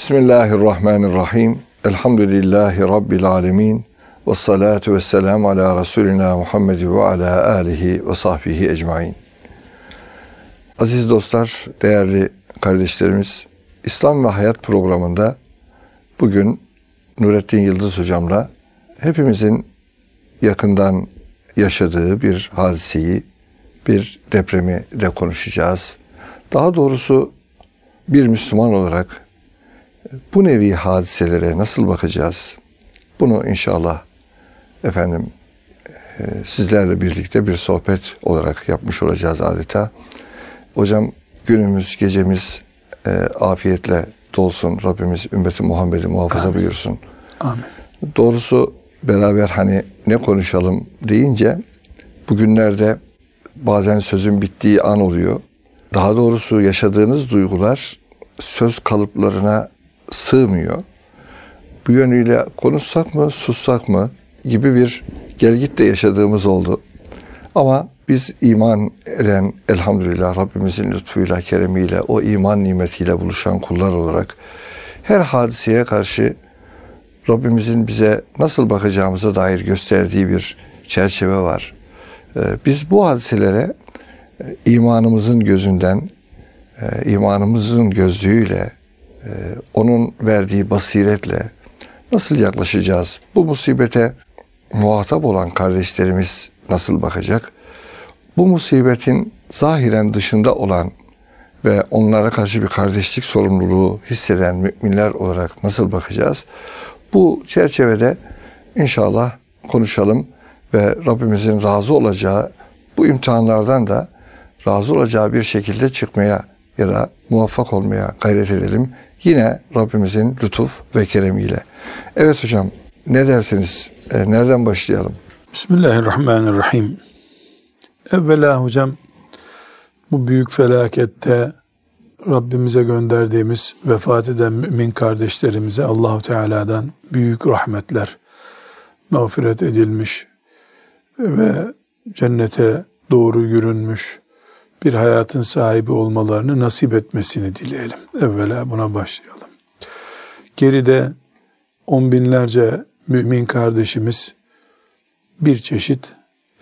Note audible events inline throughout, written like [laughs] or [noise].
Bismillahirrahmanirrahim. Elhamdülillahi Rabbil alemin. Ve salatu ve selamu ala Resulina Muhammed ve ala alihi ve sahbihi ecmain. Aziz dostlar, değerli kardeşlerimiz, İslam ve Hayat programında bugün Nurettin Yıldız hocamla hepimizin yakından yaşadığı bir hadiseyi, bir depremi de konuşacağız. Daha doğrusu bir Müslüman olarak bu nevi hadiselere nasıl bakacağız? Bunu inşallah efendim e, sizlerle birlikte bir sohbet olarak yapmış olacağız adeta. Hocam günümüz, gecemiz e, afiyetle dolsun. Rabbimiz ümmeti Muhammed'i muhafaza Amin. buyursun. Amin. Doğrusu beraber hani ne konuşalım deyince bugünlerde bazen sözün bittiği an oluyor. Daha doğrusu yaşadığınız duygular söz kalıplarına sığmıyor. Bu yönüyle konuşsak mı, sussak mı gibi bir gelgit de yaşadığımız oldu. Ama biz iman eden elhamdülillah Rabbimizin lütfuyla, keremiyle, o iman nimetiyle buluşan kullar olarak her hadiseye karşı Rabbimizin bize nasıl bakacağımıza dair gösterdiği bir çerçeve var. Ee, biz bu hadiselere e, imanımızın gözünden, e, imanımızın gözlüğüyle, onun verdiği basiretle nasıl yaklaşacağız? Bu musibete muhatap olan kardeşlerimiz nasıl bakacak? Bu musibetin zahiren dışında olan ve onlara karşı bir kardeşlik sorumluluğu hisseden müminler olarak nasıl bakacağız? Bu çerçevede inşallah konuşalım ve Rabbimizin razı olacağı bu imtihanlardan da razı olacağı bir şekilde çıkmaya ya da muvaffak olmaya gayret edelim. Yine Rabbimizin lütuf ve keremiyle. Evet hocam ne dersiniz? E, nereden başlayalım? Bismillahirrahmanirrahim. Evvela hocam bu büyük felakette Rabbimize gönderdiğimiz vefat eden mümin kardeşlerimize Allahu Teala'dan büyük rahmetler mağfiret edilmiş ve cennete doğru yürünmüş bir hayatın sahibi olmalarını nasip etmesini dileyelim. Evvela buna başlayalım. Geride on binlerce mümin kardeşimiz bir çeşit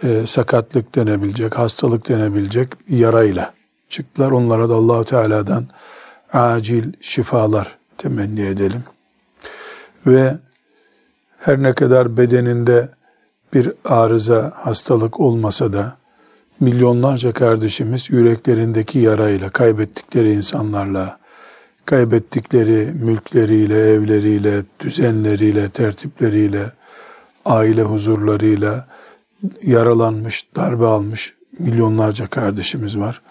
e, sakatlık denebilecek, hastalık denebilecek yarayla çıktılar. Onlara da Allahu Teala'dan acil şifalar temenni edelim. Ve her ne kadar bedeninde bir arıza, hastalık olmasa da milyonlarca kardeşimiz yüreklerindeki yarayla, kaybettikleri insanlarla, kaybettikleri mülkleriyle, evleriyle, düzenleriyle, tertipleriyle, aile huzurlarıyla yaralanmış, darbe almış milyonlarca kardeşimiz var.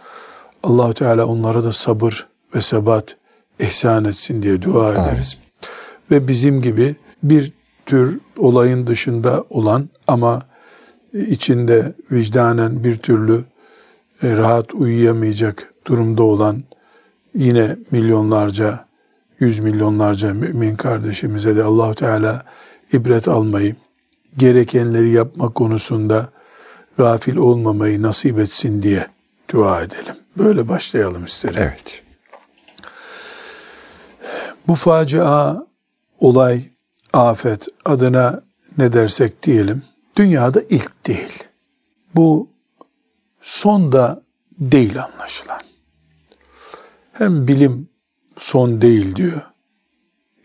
Allahu Teala onlara da sabır ve sebat ihsan etsin diye dua ederiz. Ve bizim gibi bir tür olayın dışında olan ama içinde vicdanen bir türlü e, rahat uyuyamayacak durumda olan yine milyonlarca, yüz milyonlarca mümin kardeşimize de Allahu Teala ibret almayı, gerekenleri yapma konusunda gafil olmamayı nasip etsin diye dua edelim. Böyle başlayalım isterim. Evet. Bu facia, olay, afet adına ne dersek diyelim, dünyada ilk değil. Bu son da değil anlaşılan. Hem bilim son değil diyor.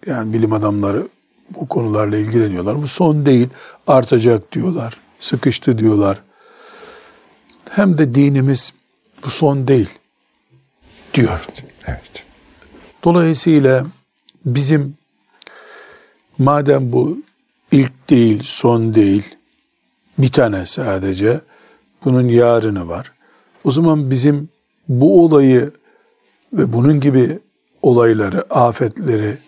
Yani bilim adamları bu konularla ilgileniyorlar. Bu son değil, artacak diyorlar. Sıkıştı diyorlar. Hem de dinimiz bu son değil diyor. Evet. Dolayısıyla bizim madem bu ilk değil, son değil, bir tane sadece, bunun yarını var. O zaman bizim bu olayı ve bunun gibi olayları, afetleri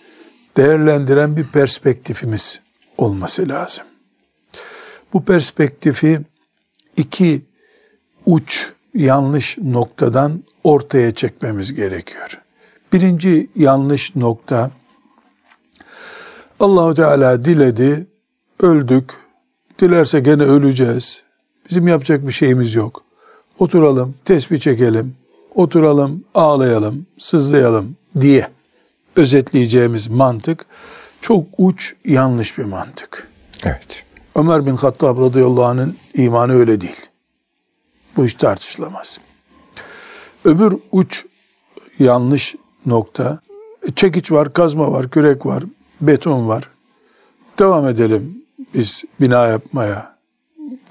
değerlendiren bir perspektifimiz olması lazım. Bu perspektifi iki uç yanlış noktadan ortaya çekmemiz gerekiyor. Birinci yanlış nokta Allahu Teala diledi, öldük, dilerse gene öleceğiz. Bizim yapacak bir şeyimiz yok. Oturalım, tesbih çekelim, oturalım, ağlayalım, sızlayalım diye özetleyeceğimiz mantık çok uç yanlış bir mantık. Evet. Ömer bin Hattab radıyallahu anh'ın imanı öyle değil. Bu hiç tartışılamaz. Öbür uç yanlış nokta çekiç var, kazma var, kürek var, beton var. Devam edelim biz bina yapmaya.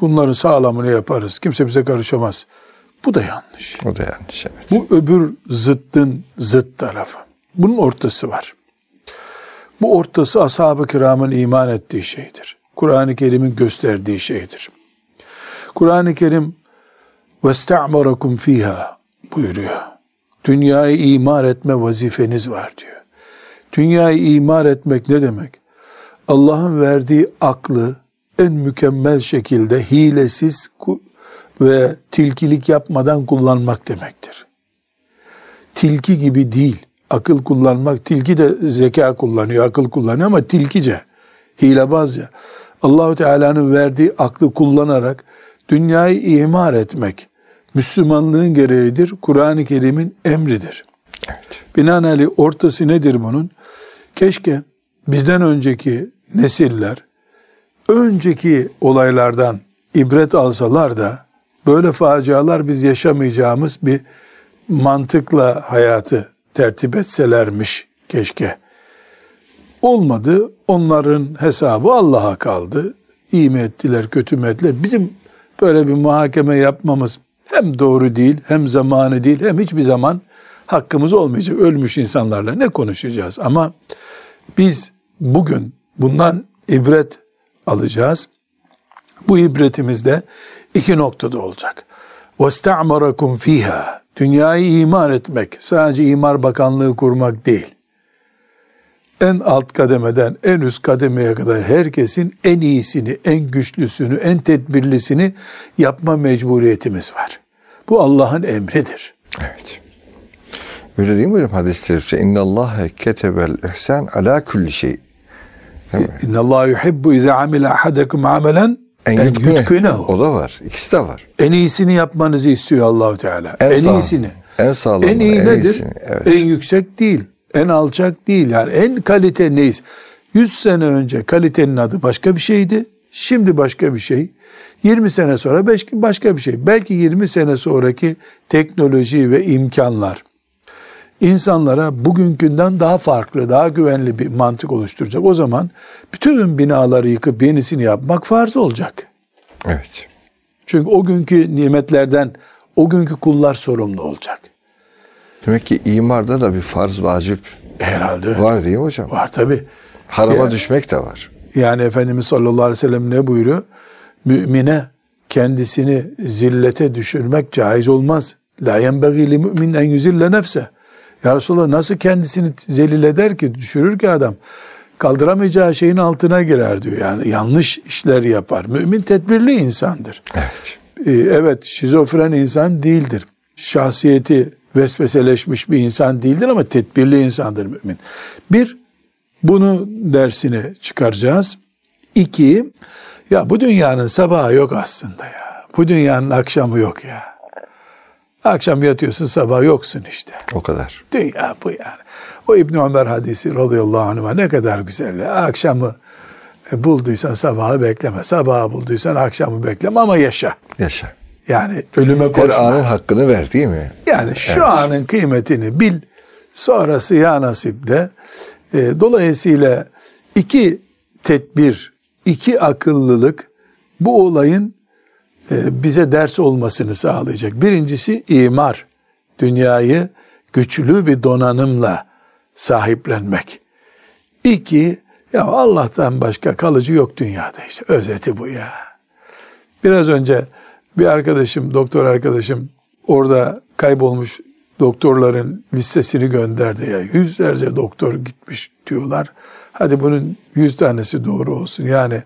Bunların sağlamını yaparız. Kimse bize karışamaz. Bu da yanlış. O da yanlış evet. Bu öbür zıttın zıt tarafı. Bunun ortası var. Bu ortası ashab-ı kiramın iman ettiği şeydir. Kur'an-ı Kerim'in gösterdiği şeydir. Kur'an-ı Kerim وَاسْتَعْمَرَكُمْ fiha buyuruyor. Dünyayı imar etme vazifeniz var diyor. Dünyayı imar etmek ne demek? Allah'ın verdiği aklı en mükemmel şekilde hilesiz ve tilkilik yapmadan kullanmak demektir. Tilki gibi değil. Akıl kullanmak, tilki de zeka kullanıyor, akıl kullanıyor ama tilkice, hilebazca. Allahu Teala'nın verdiği aklı kullanarak dünyayı imar etmek Müslümanlığın gereğidir. Kur'an-ı Kerim'in emridir. Evet. Binaenaleyh ortası nedir bunun? Keşke bizden önceki nesiller önceki olaylardan ibret alsalar da böyle facialar biz yaşamayacağımız bir mantıkla hayatı tertip etselermiş keşke. Olmadı. Onların hesabı Allah'a kaldı. İyi mi ettiler, kötü mü ettiler? Bizim böyle bir muhakeme yapmamız hem doğru değil, hem zamanı değil, hem hiçbir zaman hakkımız olmayacak. Ölmüş insanlarla ne konuşacağız? Ama biz bugün bundan ibret alacağız. Bu ibretimiz de iki noktada olacak. وَاسْتَعْمَرَكُمْ fiha Dünyayı imar etmek, sadece imar bakanlığı kurmak değil. En alt kademeden en üst kademeye kadar herkesin en iyisini, en güçlüsünü, en tedbirlisini yapma mecburiyetimiz var. Bu Allah'ın emridir. Evet. Öyle değil mi hocam hadis-i şerifte? İnne Allahe ketebel ihsan ala kulli şey. İnne Allah yuhibbu ize amile ahadekum amelen en, yutkinehu. O da var. İkisi de var. En iyisini yapmanızı istiyor Allahu Teala. En, en iyisini. En sağlam. En iyi en nedir? Iyisini, evet. En yüksek değil. En alçak değil. Yani en kalite neyiz? 100 sene önce kalitenin adı başka bir şeydi. Şimdi başka bir şey. 20 sene sonra başka bir şey. Belki 20 sene sonraki teknoloji ve imkanlar insanlara bugünkünden daha farklı, daha güvenli bir mantık oluşturacak. O zaman bütün binaları yıkıp yenisini yapmak farz olacak. Evet. Çünkü o günkü nimetlerden o günkü kullar sorumlu olacak. Demek ki imarda da bir farz vacip herhalde var değil mi hocam? Var tabi. Harama yani, düşmek de var. Yani Efendimiz sallallahu aleyhi ve sellem ne buyuruyor? Mümine kendisini zillete düşürmek caiz olmaz. La yenbagî li mümin en yüzille nefse. Ya Resulallah nasıl kendisini zelil eder ki, düşürür ki adam? Kaldıramayacağı şeyin altına girer diyor. Yani yanlış işler yapar. Mümin tedbirli insandır. Evet. Ee, evet şizofren insan değildir. Şahsiyeti vesveseleşmiş bir insan değildir ama tedbirli insandır mümin. Bir, bunu dersini çıkaracağız. İki, ya bu dünyanın sabahı yok aslında ya. Bu dünyanın akşamı yok ya. Akşam yatıyorsun sabah yoksun işte. O kadar. Dünya bu yani. O İbn Ömer hadisi radıyallahu anh'a ne kadar güzel. Akşamı e, bulduysan sabahı bekleme. Sabahı bulduysan akşamı bekleme ama yaşa. Yaşa. Yani ölüme koşma. Her anın hakkını ver değil mi? Yani şu evet. anın kıymetini bil. Sonrası ya nasip de. E, dolayısıyla iki tedbir, iki akıllılık bu olayın bize ders olmasını sağlayacak. Birincisi imar. Dünyayı güçlü bir donanımla sahiplenmek. İki, ya Allah'tan başka kalıcı yok dünyada işte. Özeti bu ya. Biraz önce bir arkadaşım, doktor arkadaşım orada kaybolmuş doktorların listesini gönderdi ya. Yüzlerce doktor gitmiş diyorlar. Hadi bunun yüz tanesi doğru olsun. Yani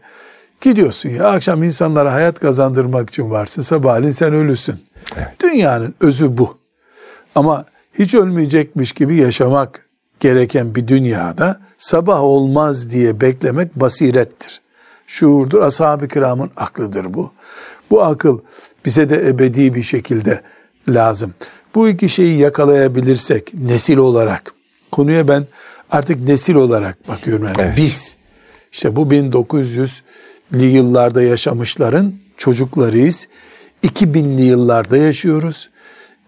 Gidiyorsun ya akşam insanlara hayat kazandırmak için varsın. Sabahleyin sen ölüsün. Evet. Dünyanın özü bu. Ama hiç ölmeyecekmiş gibi yaşamak gereken bir dünyada sabah olmaz diye beklemek basirettir. Şuurdur. Ashab-ı kiramın aklıdır bu. Bu akıl bize de ebedi bir şekilde lazım. Bu iki şeyi yakalayabilirsek nesil olarak konuya ben Artık nesil olarak bakıyorum yani. Evet. Biz işte bu 1900'li yıllarda yaşamışların çocuklarıyız. 2000'li yıllarda yaşıyoruz.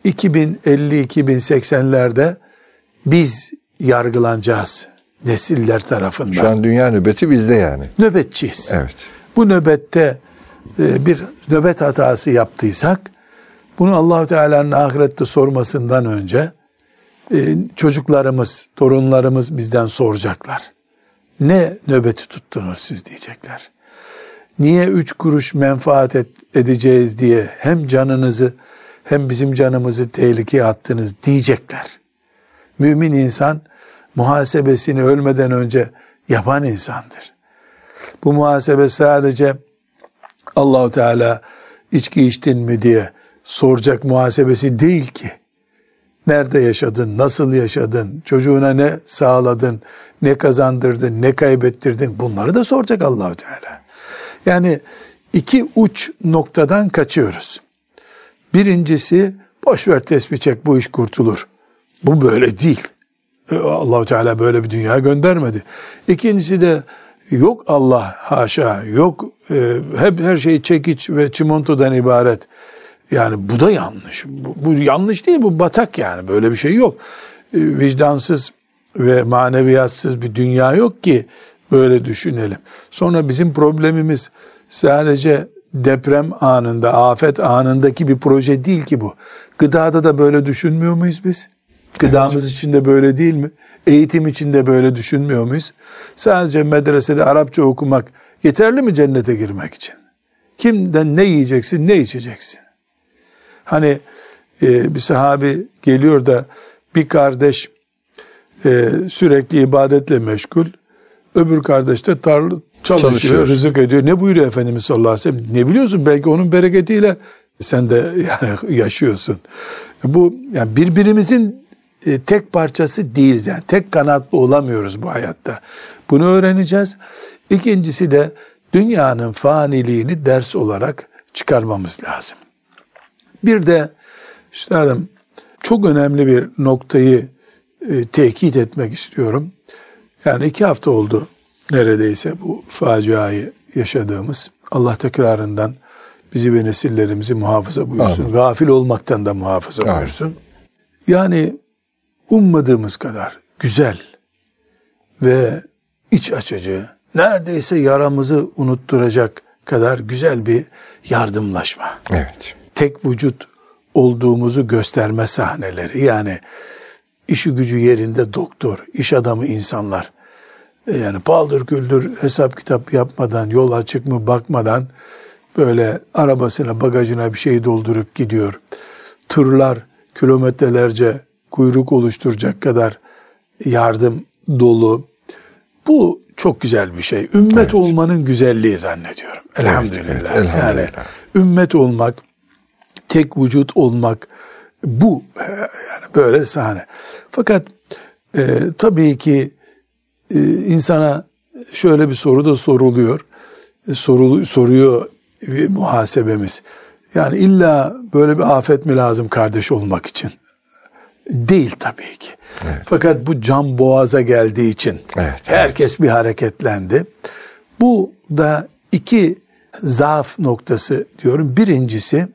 2050-2080'lerde biz yargılanacağız nesiller tarafından. Şu an dünya nöbeti bizde yani. Nöbetçiyiz. Evet. Bu nöbette e, bir nöbet hatası yaptıysak bunu Allahu Teala'nın ahirette sormasından önce e, çocuklarımız, torunlarımız bizden soracaklar. Ne nöbeti tuttunuz siz diyecekler. Niye üç kuruş menfaat et- edeceğiz diye hem canınızı hem bizim canımızı tehlikeye attınız diyecekler. Mümin insan muhasebesini ölmeden önce yapan insandır. Bu muhasebe sadece Allahu Teala içki içtin mi diye soracak muhasebesi değil ki. Nerede yaşadın, nasıl yaşadın, çocuğuna ne sağladın, ne kazandırdın, ne kaybettirdin bunları da soracak Allahu Teala. Yani iki uç noktadan kaçıyoruz. Birincisi boş ver tesbih çek bu iş kurtulur. Bu böyle değil. Ee, Allahu Teala böyle bir dünya göndermedi. İkincisi de yok Allah haşa yok e, hep her şey çekiç ve çimentodan ibaret. Yani bu da yanlış. Bu, bu yanlış değil bu batak yani böyle bir şey yok. E, vicdansız ve maneviyatsız bir dünya yok ki böyle düşünelim. Sonra bizim problemimiz sadece deprem anında, afet anındaki bir proje değil ki bu. Gıdada da böyle düşünmüyor muyuz biz? Gıdamız için de böyle değil mi? Eğitim için de böyle düşünmüyor muyuz? Sadece medresede Arapça okumak yeterli mi cennete girmek için? Kimden ne yiyeceksin, ne içeceksin? Hani e, bir sahabi geliyor da bir kardeş e, sürekli ibadetle meşgul. Öbür kardeş de tarla çalışıyor, Çalışıyor. rızık ediyor. Ne buyuruyor Efendimiz sallallahu aleyhi ve sellem? Ne biliyorsun? Belki onun bereketiyle sen de [laughs] yani yaşıyorsun. Bu yani birbirimizin e, tek parçası değiliz. Yani tek kanatlı olamıyoruz bu hayatta. Bunu öğreneceğiz. İkincisi de dünyanın faniliğini ders olarak çıkarmamız lazım. Bir de üstadım çok önemli bir noktayı e, tekit etmek istiyorum. Yani iki hafta oldu neredeyse bu faciayı yaşadığımız. Allah tekrarından bizi ve nesillerimizi muhafaza buyursun. Amin. Gafil olmaktan da muhafaza Amin. buyursun. Yani ummadığımız kadar güzel ve iç açıcı, neredeyse yaramızı unutturacak kadar güzel bir yardımlaşma Evet. tek vücut olduğumuzu gösterme sahneleri. Yani işi gücü yerinde doktor, iş adamı insanlar. E, Yani paldır küldür hesap kitap yapmadan, yol açık mı bakmadan böyle arabasına bagajına bir şey doldurup gidiyor. Tırlar kilometrelerce kuyruk oluşturacak kadar yardım dolu. Bu çok güzel bir şey. Ümmet olmanın güzelliği zannediyorum. Elhamdülillah. evet, elhamdülillah. Yani ümmet olmak, tek vücut olmak bu e, yani böyle sahne. Fakat e, tabii ki e, insana şöyle bir soru da soruluyor. E, sorulu, soruyor e, muhasebemiz. Yani illa böyle bir afet mi lazım kardeş olmak için? Değil tabii ki. Fakat bu can boğaza geldiği için Evet, evet. herkes bir hareketlendi. Bu da iki zaaf noktası diyorum. Birincisi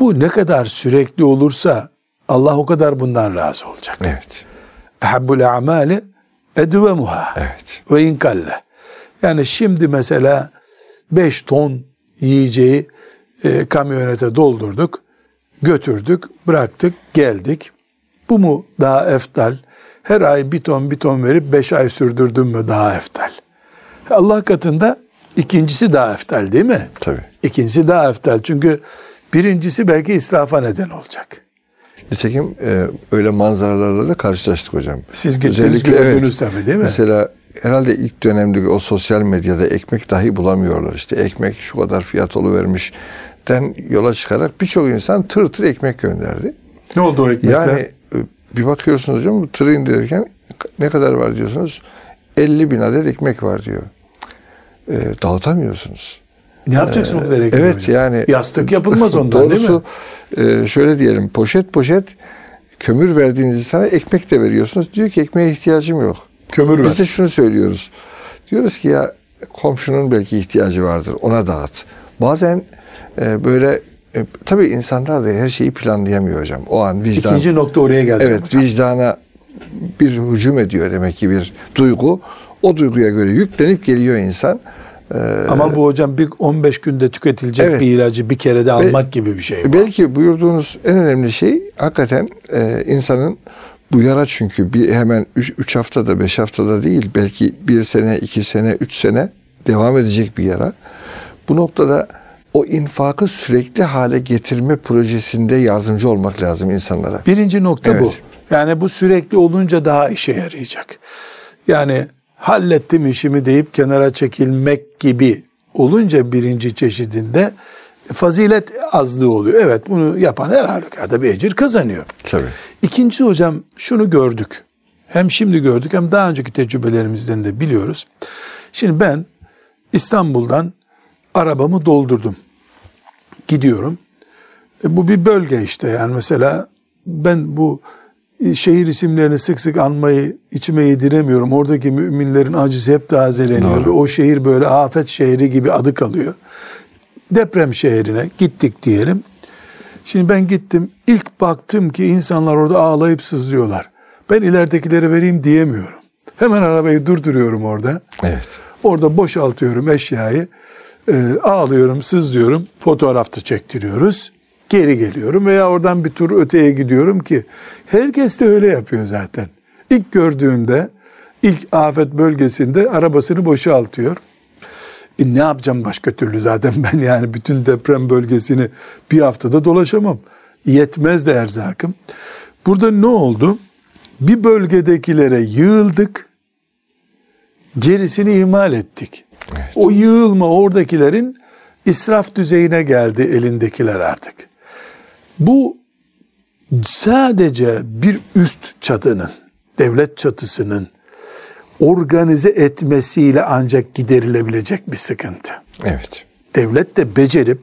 bu ne kadar sürekli olursa Allah o kadar bundan razı olacak. Evet. Ehabbul a'mali edvemuha. Evet. Ve inkalle. Yani şimdi mesela 5 ton yiyeceği e, kamyonete doldurduk, götürdük, bıraktık, geldik. Bu mu daha eftal? Her ay bir ton bir ton verip 5 ay sürdürdün mü daha eftal? Allah katında ikincisi daha eftal değil mi? Tabii. İkincisi daha eftal. Çünkü birincisi belki israfa neden olacak. Nitekim e, öyle manzaralarla da karşılaştık hocam. Siz gittiniz, gördünüz tabii, değil mi? Mesela herhalde ilk dönemdeki o sosyal medyada ekmek dahi bulamıyorlar. İşte ekmek şu kadar fiyat vermiş den yola çıkarak birçok insan tır tır ekmek gönderdi. Ne oldu o ekmekler? Yani e, bir bakıyorsunuz hocam bu tırı indirirken ne kadar var diyorsunuz? 50 bin adet ekmek var diyor. E, dağıtamıyorsunuz. Ne yapacaksın o kadar ekmeği? Evet hocam? yani Yastık yapılmaz ondan değil mi? Doğrusu e, şöyle diyelim poşet poşet kömür verdiğiniz insana ekmek de veriyorsunuz. Diyor ki ekmeğe ihtiyacım yok. Kömür ver. Biz de şunu söylüyoruz. Diyoruz ki ya komşunun belki ihtiyacı vardır. Ona dağıt. Bazen e, böyle e, tabii insanlar da her şeyi planlayamıyor hocam. O an vicdan. İkinci nokta oraya geleceğim Evet hocam. vicdana bir hücum ediyor demek ki bir duygu. O duyguya göre yüklenip geliyor insan. Ee, Ama bu hocam bir 15 günde tüketilecek Evet. bir ilacı bir kerede almak gibi bir şey bu. Belki buyurduğunuz en önemli şey hakikaten e, insanın bu yara çünkü bir hemen 3 haftada 5 haftada değil belki bir sene, iki sene, üç sene devam edecek bir yara. Bu noktada o infakı sürekli hale getirme projesinde yardımcı olmak lazım insanlara. Birinci nokta bu. Evet. Yani bu sürekli olunca daha işe yarayacak. Yani hallettim işimi deyip kenara çekilmek gibi olunca birinci çeşidinde fazilet azlığı oluyor. Evet bunu yapan her halükarda bir ecir kazanıyor. Tabii. İkinci hocam şunu gördük. Hem şimdi gördük hem daha önceki tecrübelerimizden de biliyoruz. Şimdi ben İstanbul'dan arabamı doldurdum. Gidiyorum. E, bu bir bölge işte yani mesela ben bu şehir isimlerini sık sık anmayı içime yediremiyorum. Oradaki müminlerin acısı hep tazeleniyor. Doğru. O şehir böyle afet şehri gibi adı kalıyor. Deprem şehrine gittik diyelim. Şimdi ben gittim. İlk baktım ki insanlar orada ağlayıp sızlıyorlar. Ben ileridekileri vereyim diyemiyorum. Hemen arabayı durduruyorum orada. Evet. Orada boşaltıyorum eşyayı. Ee, ağlıyorum, sızlıyorum. Fotoğrafta çektiriyoruz. Geri geliyorum veya oradan bir tur öteye gidiyorum ki herkes de öyle yapıyor zaten. İlk gördüğünde ilk afet bölgesinde arabasını boşaltıyor. E ne yapacağım başka türlü zaten ben [laughs] yani bütün deprem bölgesini bir haftada dolaşamam. Yetmez de erzakım. Burada ne oldu? Bir bölgedekilere yığıldık. Gerisini ihmal ettik. O yığılma oradakilerin israf düzeyine geldi elindekiler artık. Bu sadece bir üst çatının, devlet çatısının organize etmesiyle ancak giderilebilecek bir sıkıntı. Evet. Devlet de becerip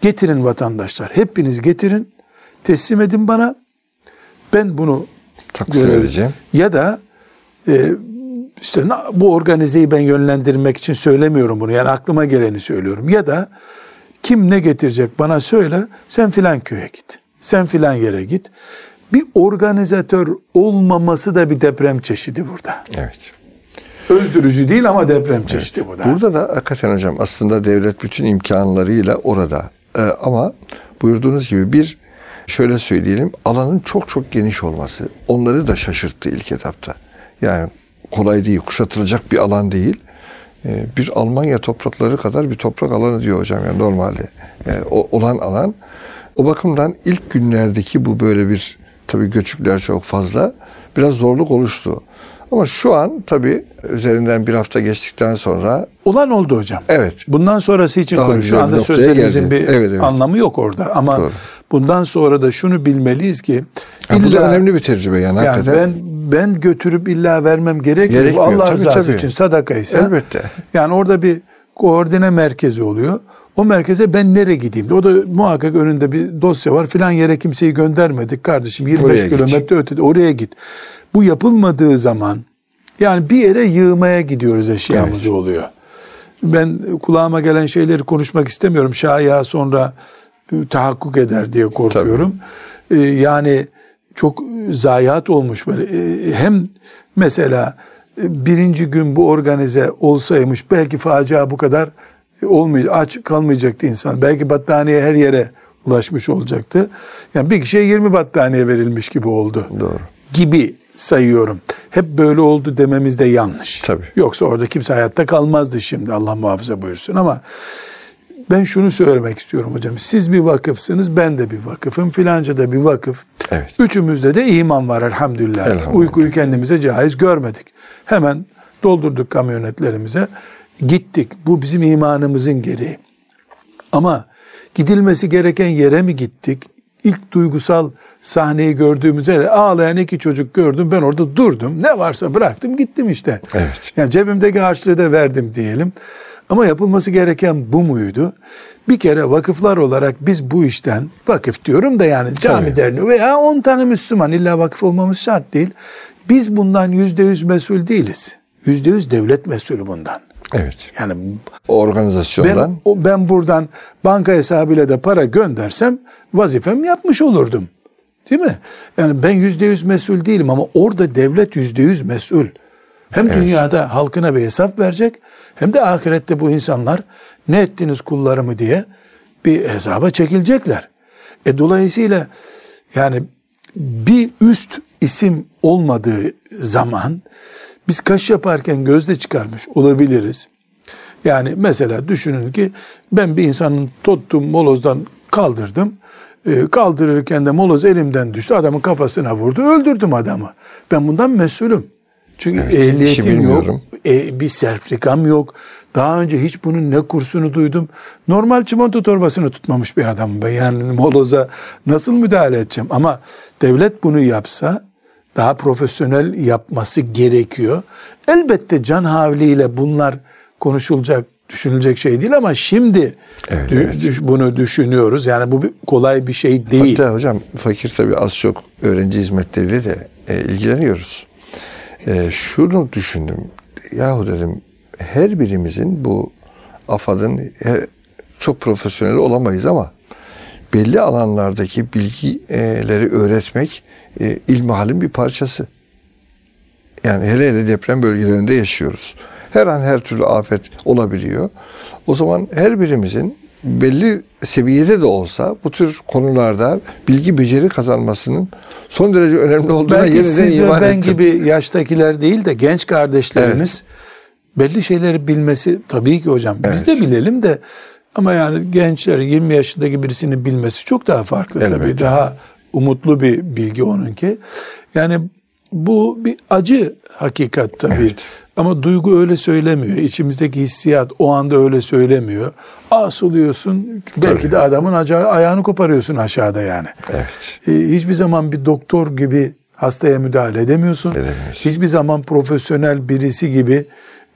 getirin vatandaşlar, hepiniz getirin, teslim edin bana. Ben bunu Taksim edeceğim. Ya da e, işte bu organizeyi ben yönlendirmek için söylemiyorum bunu. Yani aklıma geleni söylüyorum. Ya da kim ne getirecek bana söyle. Sen filan köye git. Sen filan yere git. Bir organizatör olmaması da bir deprem çeşidi burada. Evet. Öldürücü değil ama deprem çeşidi bu da. Burada da hakikaten hocam aslında devlet bütün imkanlarıyla orada. Ee, ama buyurduğunuz gibi bir şöyle söyleyelim alanın çok çok geniş olması onları da şaşırttı ilk etapta. Yani kolay değil, kuşatılacak bir alan değil. Ee, bir Almanya toprakları kadar bir toprak alanı diyor hocam yani normalde. Olan alan o bakımdan ilk günlerdeki bu böyle bir tabii göçükler çok fazla biraz zorluk oluştu. Ama şu an tabii üzerinden bir hafta geçtikten sonra Olan oldu hocam. Evet. Bundan sonrası için Daha konuş. güzel Şu anda sözlerimizin geldi. bir Evet, evet. anlamı yok orada. Ama Doğru. bundan sonra da şunu bilmeliyiz ki Ya bu da illa- önemli bir tecrübe yani, Yani hakikaten. ben ben götürüp illa vermem gerekmiyor. Gerekmiyor. Allah Tabii, rızası tabii. için sadaka ise. Elbette. Yani orada bir koordine merkezi oluyor. O merkeze ben nereye gideyim? O da muhakkak önünde bir dosya var. Filan yere kimseyi göndermedik kardeşim. 25 Oraya git. kilometre ötede oraya git. Bu yapılmadığı zaman yani bir yere yığmaya gidiyoruz eşyamızı Evet. oluyor. Ben kulağıma gelen şeyleri konuşmak istemiyorum. Şaya sonra e, tahakkuk eder diye korkuyorum. E, yani çok zayiat olmuş böyle. E, hem mesela birinci gün bu organize olsaymış belki facia bu kadar olmayacak, aç kalmayacaktı insan. Belki battaniye her yere ulaşmış olacaktı. Yani bir kişiye 20 battaniye verilmiş gibi oldu. Doğru. Gibi sayıyorum. Hep böyle oldu dememiz de yanlış. Tabii. Yoksa orada kimse hayatta kalmazdı şimdi Allah muhafaza buyursun ama ben şunu söylemek istiyorum hocam. Siz bir vakıfsınız, ben de bir vakıfım, filanca da bir vakıf. Evet. Üçümüzde de iman var elhamdülillah. Elhamdülillah. Uykuyu kendimize caiz görmedik. Hemen doldurduk kamyonetlerimize. Gittik. Bu bizim imanımızın gereği. Ama gidilmesi gereken yere mi gittik? İlk duygusal sahneyi gördüğümüzde yere ağlayan iki çocuk gördüm. Ben orada durdum. Ne varsa bıraktım gittim işte. Evet. Yani cebimdeki harçlığı da verdim diyelim. Ama yapılması gereken bu muydu? Bir kere vakıflar olarak biz bu işten vakıf diyorum da yani cami Tabii. derneği veya 10 tane Müslüman illa vakıf olmamız şart değil. Biz bundan yüzde yüz mesul değiliz. Yüzde yüz devlet mesulü bundan. Evet. Yani O organizasyondan ben, ben buradan banka hesabıyla da para göndersem vazifemi yapmış olurdum. Değil mi? Yani ben yüzde yüz mesul değilim ama orada devlet yüzde yüz mesul. Hem dünyada halkına bir hesap verecek hem de ahirette bu insanlar ne ettiniz kullarımı diye bir hesaba çekilecekler. E dolayısıyla yani bir üst isim olmadığı zaman biz kaş yaparken gözde çıkarmış olabiliriz. Yani mesela düşünün ki ben bir insanın tuttum molozdan kaldırdım. Ee, kaldırırken de moloz elimden düştü. Adamın kafasına vurdu. Öldürdüm adamı. Ben bundan mesulüm. Çünkü Evet, ehliyetim yok. e, bir sertifikam yok. Daha önce hiç bunun ne kursunu duydum. Normal çimento torbasını tutmamış bir adam ben. Yani [laughs] moloza nasıl müdahale edeceğim? Ama devlet bunu yapsa daha profesyonel yapması gerekiyor. Elbette can havliyle bunlar konuşulacak, düşünülecek şey değil ama şimdi Evet, dü- evet. düş- bunu düşünüyoruz. Yani bu bir, kolay bir şey değil. Hatta hocam fakir tabii az çok öğrenci hizmetleriyle de e, ilgileniyoruz. E, şunu düşündüm. Yahu dedim her birimizin bu AFAD'ın her- çok profesyonel olamayız ama belli alanlardaki bilgileri öğretmek e, ilmihalin bir parçası. Yani hele hele deprem bölgelerinde yaşıyoruz. Her an her türlü afet olabiliyor. O zaman her birimizin belli seviyede de olsa bu tür konularda bilgi beceri kazanmasının son derece önemli olduğuna Belki yeniden siz ve iman ben ettim. gibi yaştakiler değil de genç kardeşlerimiz belli şeyleri bilmesi tabii ki hocam. Biz de Evet. bilelim de ama yani gençler 20 yaşındaki birisini bilmesi çok daha farklı tabii. Elbette. Daha umutlu bir bilgi onunki. Yani bu bir acı hakikat tabii. Evet. Ama duygu öyle söylemiyor. İçimizdeki hissiyat o anda öyle söylemiyor. Asılıyorsun. Belki Tabii. de adamın ayağını koparıyorsun aşağıda yani. Evet. E, hiçbir zaman bir doktor gibi hastaya müdahale edemiyorsun. Edemiyorsun. Hiçbir zaman profesyonel birisi gibi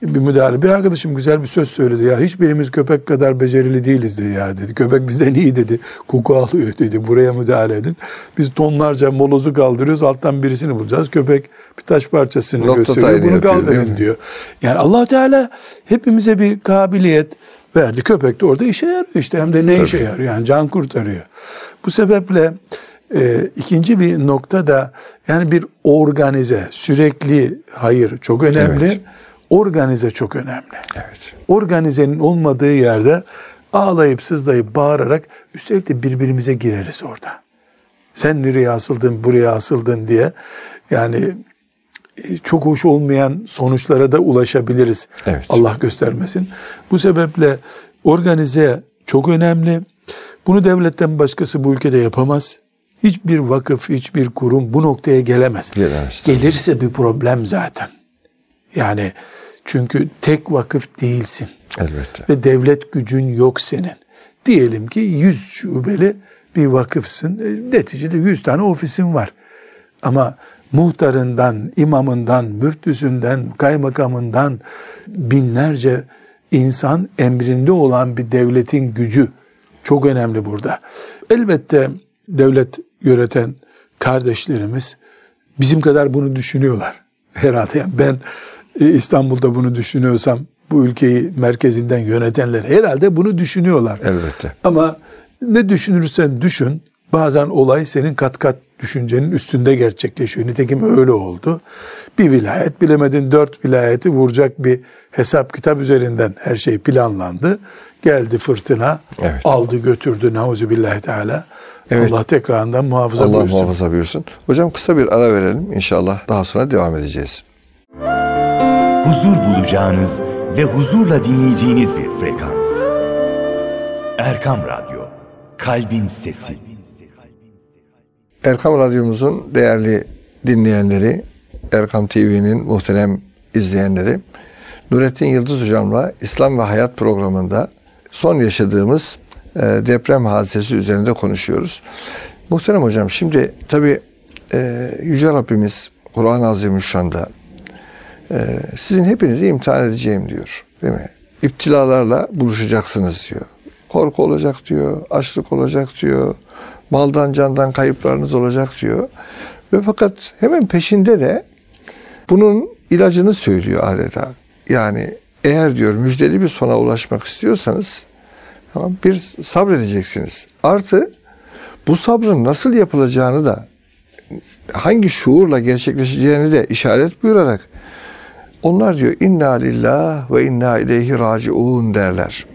bir müdahale. Bir arkadaşım güzel bir söz söyledi ya hiçbirimiz köpek kadar becerili değiliz dedi ya dedi. Köpek bizden iyi dedi. Koku alıyor dedi. Buraya müdahale edin. Biz tonlarca molozu kaldırıyoruz. Alttan birisini bulacağız. Köpek bir taş parçasını Nokta gösteriyor. Bunu yapıyor, kaldırın diyor. Yani allah Teala hepimize bir kabiliyet verdi. Köpek de orada işe yarıyor işte. Hem de ne işe yarıyor? Yani can kurtarıyor. Bu sebeple e, ikinci bir nokta da yani bir organize, sürekli hayır çok önemli. Evet. Organize çok önemli. Evet. Organizenin olmadığı yerde ağlayıp sızlayıp bağırarak üstelik de birbirimize gireriz orada. Sen nereye asıldın, buraya asıldın diye yani e, çok hoş olmayan sonuçlara da ulaşabiliriz. Evet. Allah göstermesin. Bu sebeple organize çok önemli. Bunu devletten başkası bu ülkede yapamaz. Hiçbir vakıf, hiçbir kurum bu noktaya gelemez. Gelemez. Gelirse bir problem zaten. Yani çünkü tek vakıf değilsin Elbette. ve devlet gücün yok senin. Diyelim ki 100 şubeli bir vakıfsın. E, Neticede 100 tane ofisin var. Ama muhtarından, imamından, müftüsünden, kaymakamından binlerce insan emrinde olan bir devletin gücü çok önemli burada. Elbette devlet yöneten kardeşlerimiz bizim kadar bunu düşünüyorlar. Herhalde yani ben İstanbul'da bunu düşünüyorsam bu ülkeyi merkezinden yönetenler herhalde bunu düşünüyorlar. Elbette. Ama ne düşünürsen düşün bazen olay senin kat kat düşüncenin üstünde gerçekleşiyor. Nitekim öyle oldu. Bir vilayet bilemedin dört vilayeti vuracak bir hesap kitap üzerinden her şey planlandı. Geldi fırtına Evet. aldı götürdü nauzubillahi teala. Evet. Allah tekrardan muhafaza Allah buyursun. muhafaza buyursun. Hocam kısa bir ara verelim. İnşallah daha sonra devam edeceğiz. Huzur bulacağınız ve huzurla dinleyeceğiniz bir frekans. Erkam Radyo, Kalbin Sesi. Erkam Radyomuzun değerli dinleyenleri, Erkam TV'nin muhterem izleyenleri, Nurettin Yıldız Hocam'la İslam ve Hayat programında son yaşadığımız e, deprem hadisesi üzerinde konuşuyoruz. Muhterem Hocam şimdi tabi Yüce Rabbimiz Kur'an-ı Azimüşşan'da e, sizin hepinizi imtihan edeceğim diyor. Değil mi? iptilalarla buluşacaksınız diyor. Korku olacak diyor, açlık olacak diyor, maldan candan kayıplarınız olacak diyor. Ve fakat hemen peşinde de bunun ilacını söylüyor adeta. Yani eğer diyor müjdeli bir sona ulaşmak istiyorsanız tamam, bir sabredeceksiniz. Artı bu sabrın nasıl yapılacağını da hangi şuurla gerçekleşeceğini de işaret buyurarak onlar diyor inna lillah ve inna ileyhi raciun derler.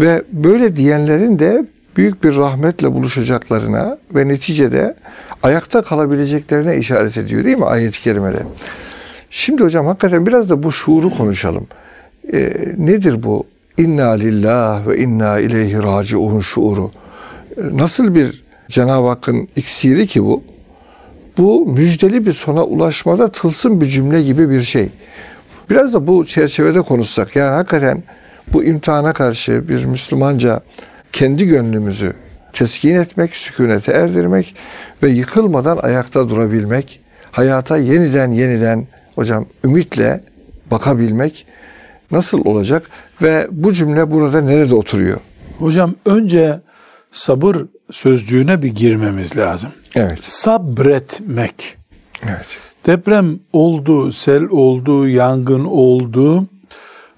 Ve böyle diyenlerin de büyük bir rahmetle buluşacaklarına ve neticede ayakta kalabileceklerine işaret ediyor değil mi ayet-i kerimede? Şimdi hocam hakikaten biraz da bu şuuru konuşalım. Ee, nedir bu inna lillah ve inna ileyhi raciun şuuru? Ee, nasıl bir Cenab-ı Hakk'ın iksiri ki bu? Bu müjdeli bir sona ulaşmada tılsım bir cümle gibi bir şey. Biraz da bu çerçevede konuşsak yani hakikaten bu imtihana karşı bir Müslümanca kendi gönlümüzü teskin etmek, sükunete erdirmek ve yıkılmadan ayakta durabilmek, hayata yeniden yeniden hocam ümitle bakabilmek nasıl olacak ve bu cümle burada nerede oturuyor? Hocam önce sabır sözcüğüne bir girmemiz lazım. Evet. Sabretmek. Evet. Deprem oldu, sel oldu, yangın oldu.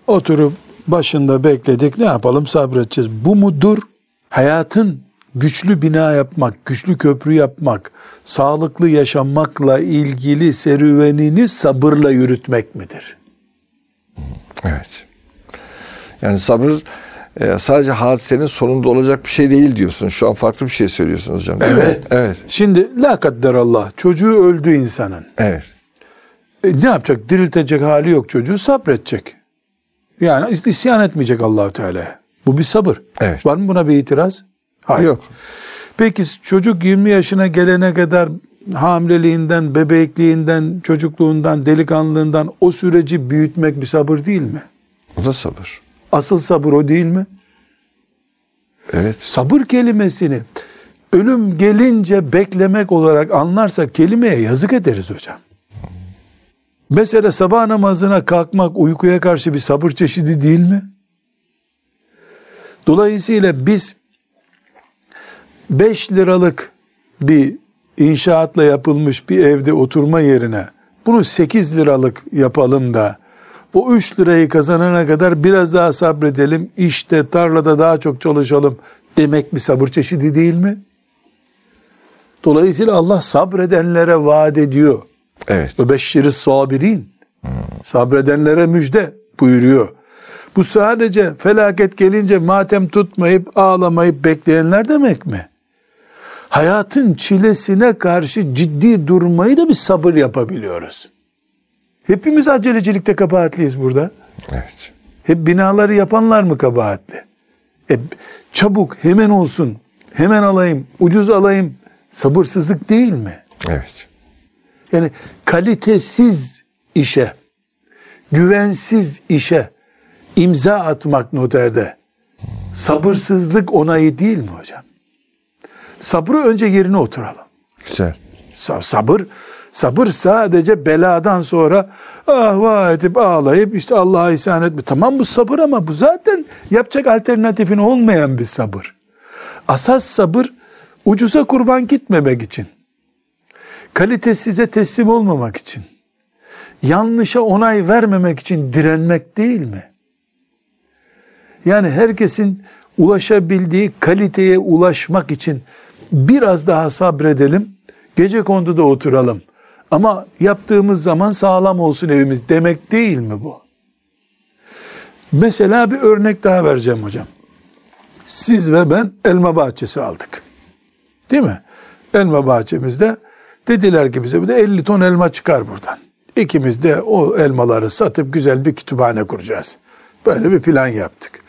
Oturup başında bekledik. Ne yapalım? Sabredeceğiz. Bu mudur? Hayatın güçlü bina yapmak, güçlü köprü yapmak, sağlıklı yaşamakla ilgili serüvenini sabırla yürütmek midir? Evet. Yani sabır e, sadece hadisenin sonunda olacak bir şey değil diyorsun. Şu an farklı bir şey söylüyorsunuz hocam. Evet. Evet. Şimdi la kadderallah çocuğu öldü insanın. Evet. E, ne yapacak? Diriltecek hali yok çocuğu sabredecek. Yani isyan etmeyecek Allahu Teala. Bu bir sabır. Evet. Var mı buna bir itiraz? Hayır. Yok. Peki çocuk 20 yaşına gelene kadar hamileliğinden, bebekliğinden, çocukluğundan, delikanlılığından o süreci büyütmek bir sabır değil mi? O da sabır. Asıl sabır o değil mi? Evet. Sabır kelimesini ölüm gelince beklemek olarak anlarsak kelimeye yazık ederiz hocam. Mesela sabah namazına kalkmak uykuya karşı bir sabır çeşidi değil mi? Dolayısıyla biz 5 liralık bir inşaatla yapılmış bir evde oturma yerine bunu 8 liralık yapalım da o 3 lirayı kazanana kadar biraz daha sabredelim, işte tarlada daha çok çalışalım demek bir sabır çeşidi değil mi? Dolayısıyla Allah sabredenlere vaat ediyor. Evet. Ve beşşiri sabirin. Sabredenlere müjde buyuruyor. Bu sadece felaket gelince matem tutmayıp ağlamayıp bekleyenler demek mi? Hayatın çilesine karşı ciddi durmayı da bir sabır yapabiliyoruz. Hepimiz acelecilikte kabahatliyiz burada. Evet. Hep binaları yapanlar mı kabahatli? E, çabuk hemen olsun, hemen alayım, ucuz alayım. Sabırsızlık değil mi? Evet. Yani kalitesiz işe, güvensiz işe imza atmak noterde sabırsızlık onayı değil mi hocam? Sabrı önce yerine oturalım. Güzel. Sa- sabır sabır sadece beladan sonra ah vah edip ağlayıp işte Allah'a isyan etme. Tamam bu sabır ama bu zaten yapacak alternatifin olmayan bir sabır. Asas sabır ucuza kurban gitmemek için. Kalitesize teslim olmamak için. Yanlışa onay vermemek için direnmek değil mi? Yani herkesin ulaşabildiği kaliteye ulaşmak için biraz daha sabredelim. Gece konduda oturalım. Ama yaptığımız zaman sağlam olsun evimiz demek değil mi bu? Mesela bir örnek daha vereceğim hocam. Siz ve ben elma bahçesi aldık. Değil mi? Elma bahçemizde dediler ki bize bir de 50 ton elma çıkar buradan. İkimiz de o elmaları satıp güzel bir kütüphane kuracağız. Böyle bir plan yaptık.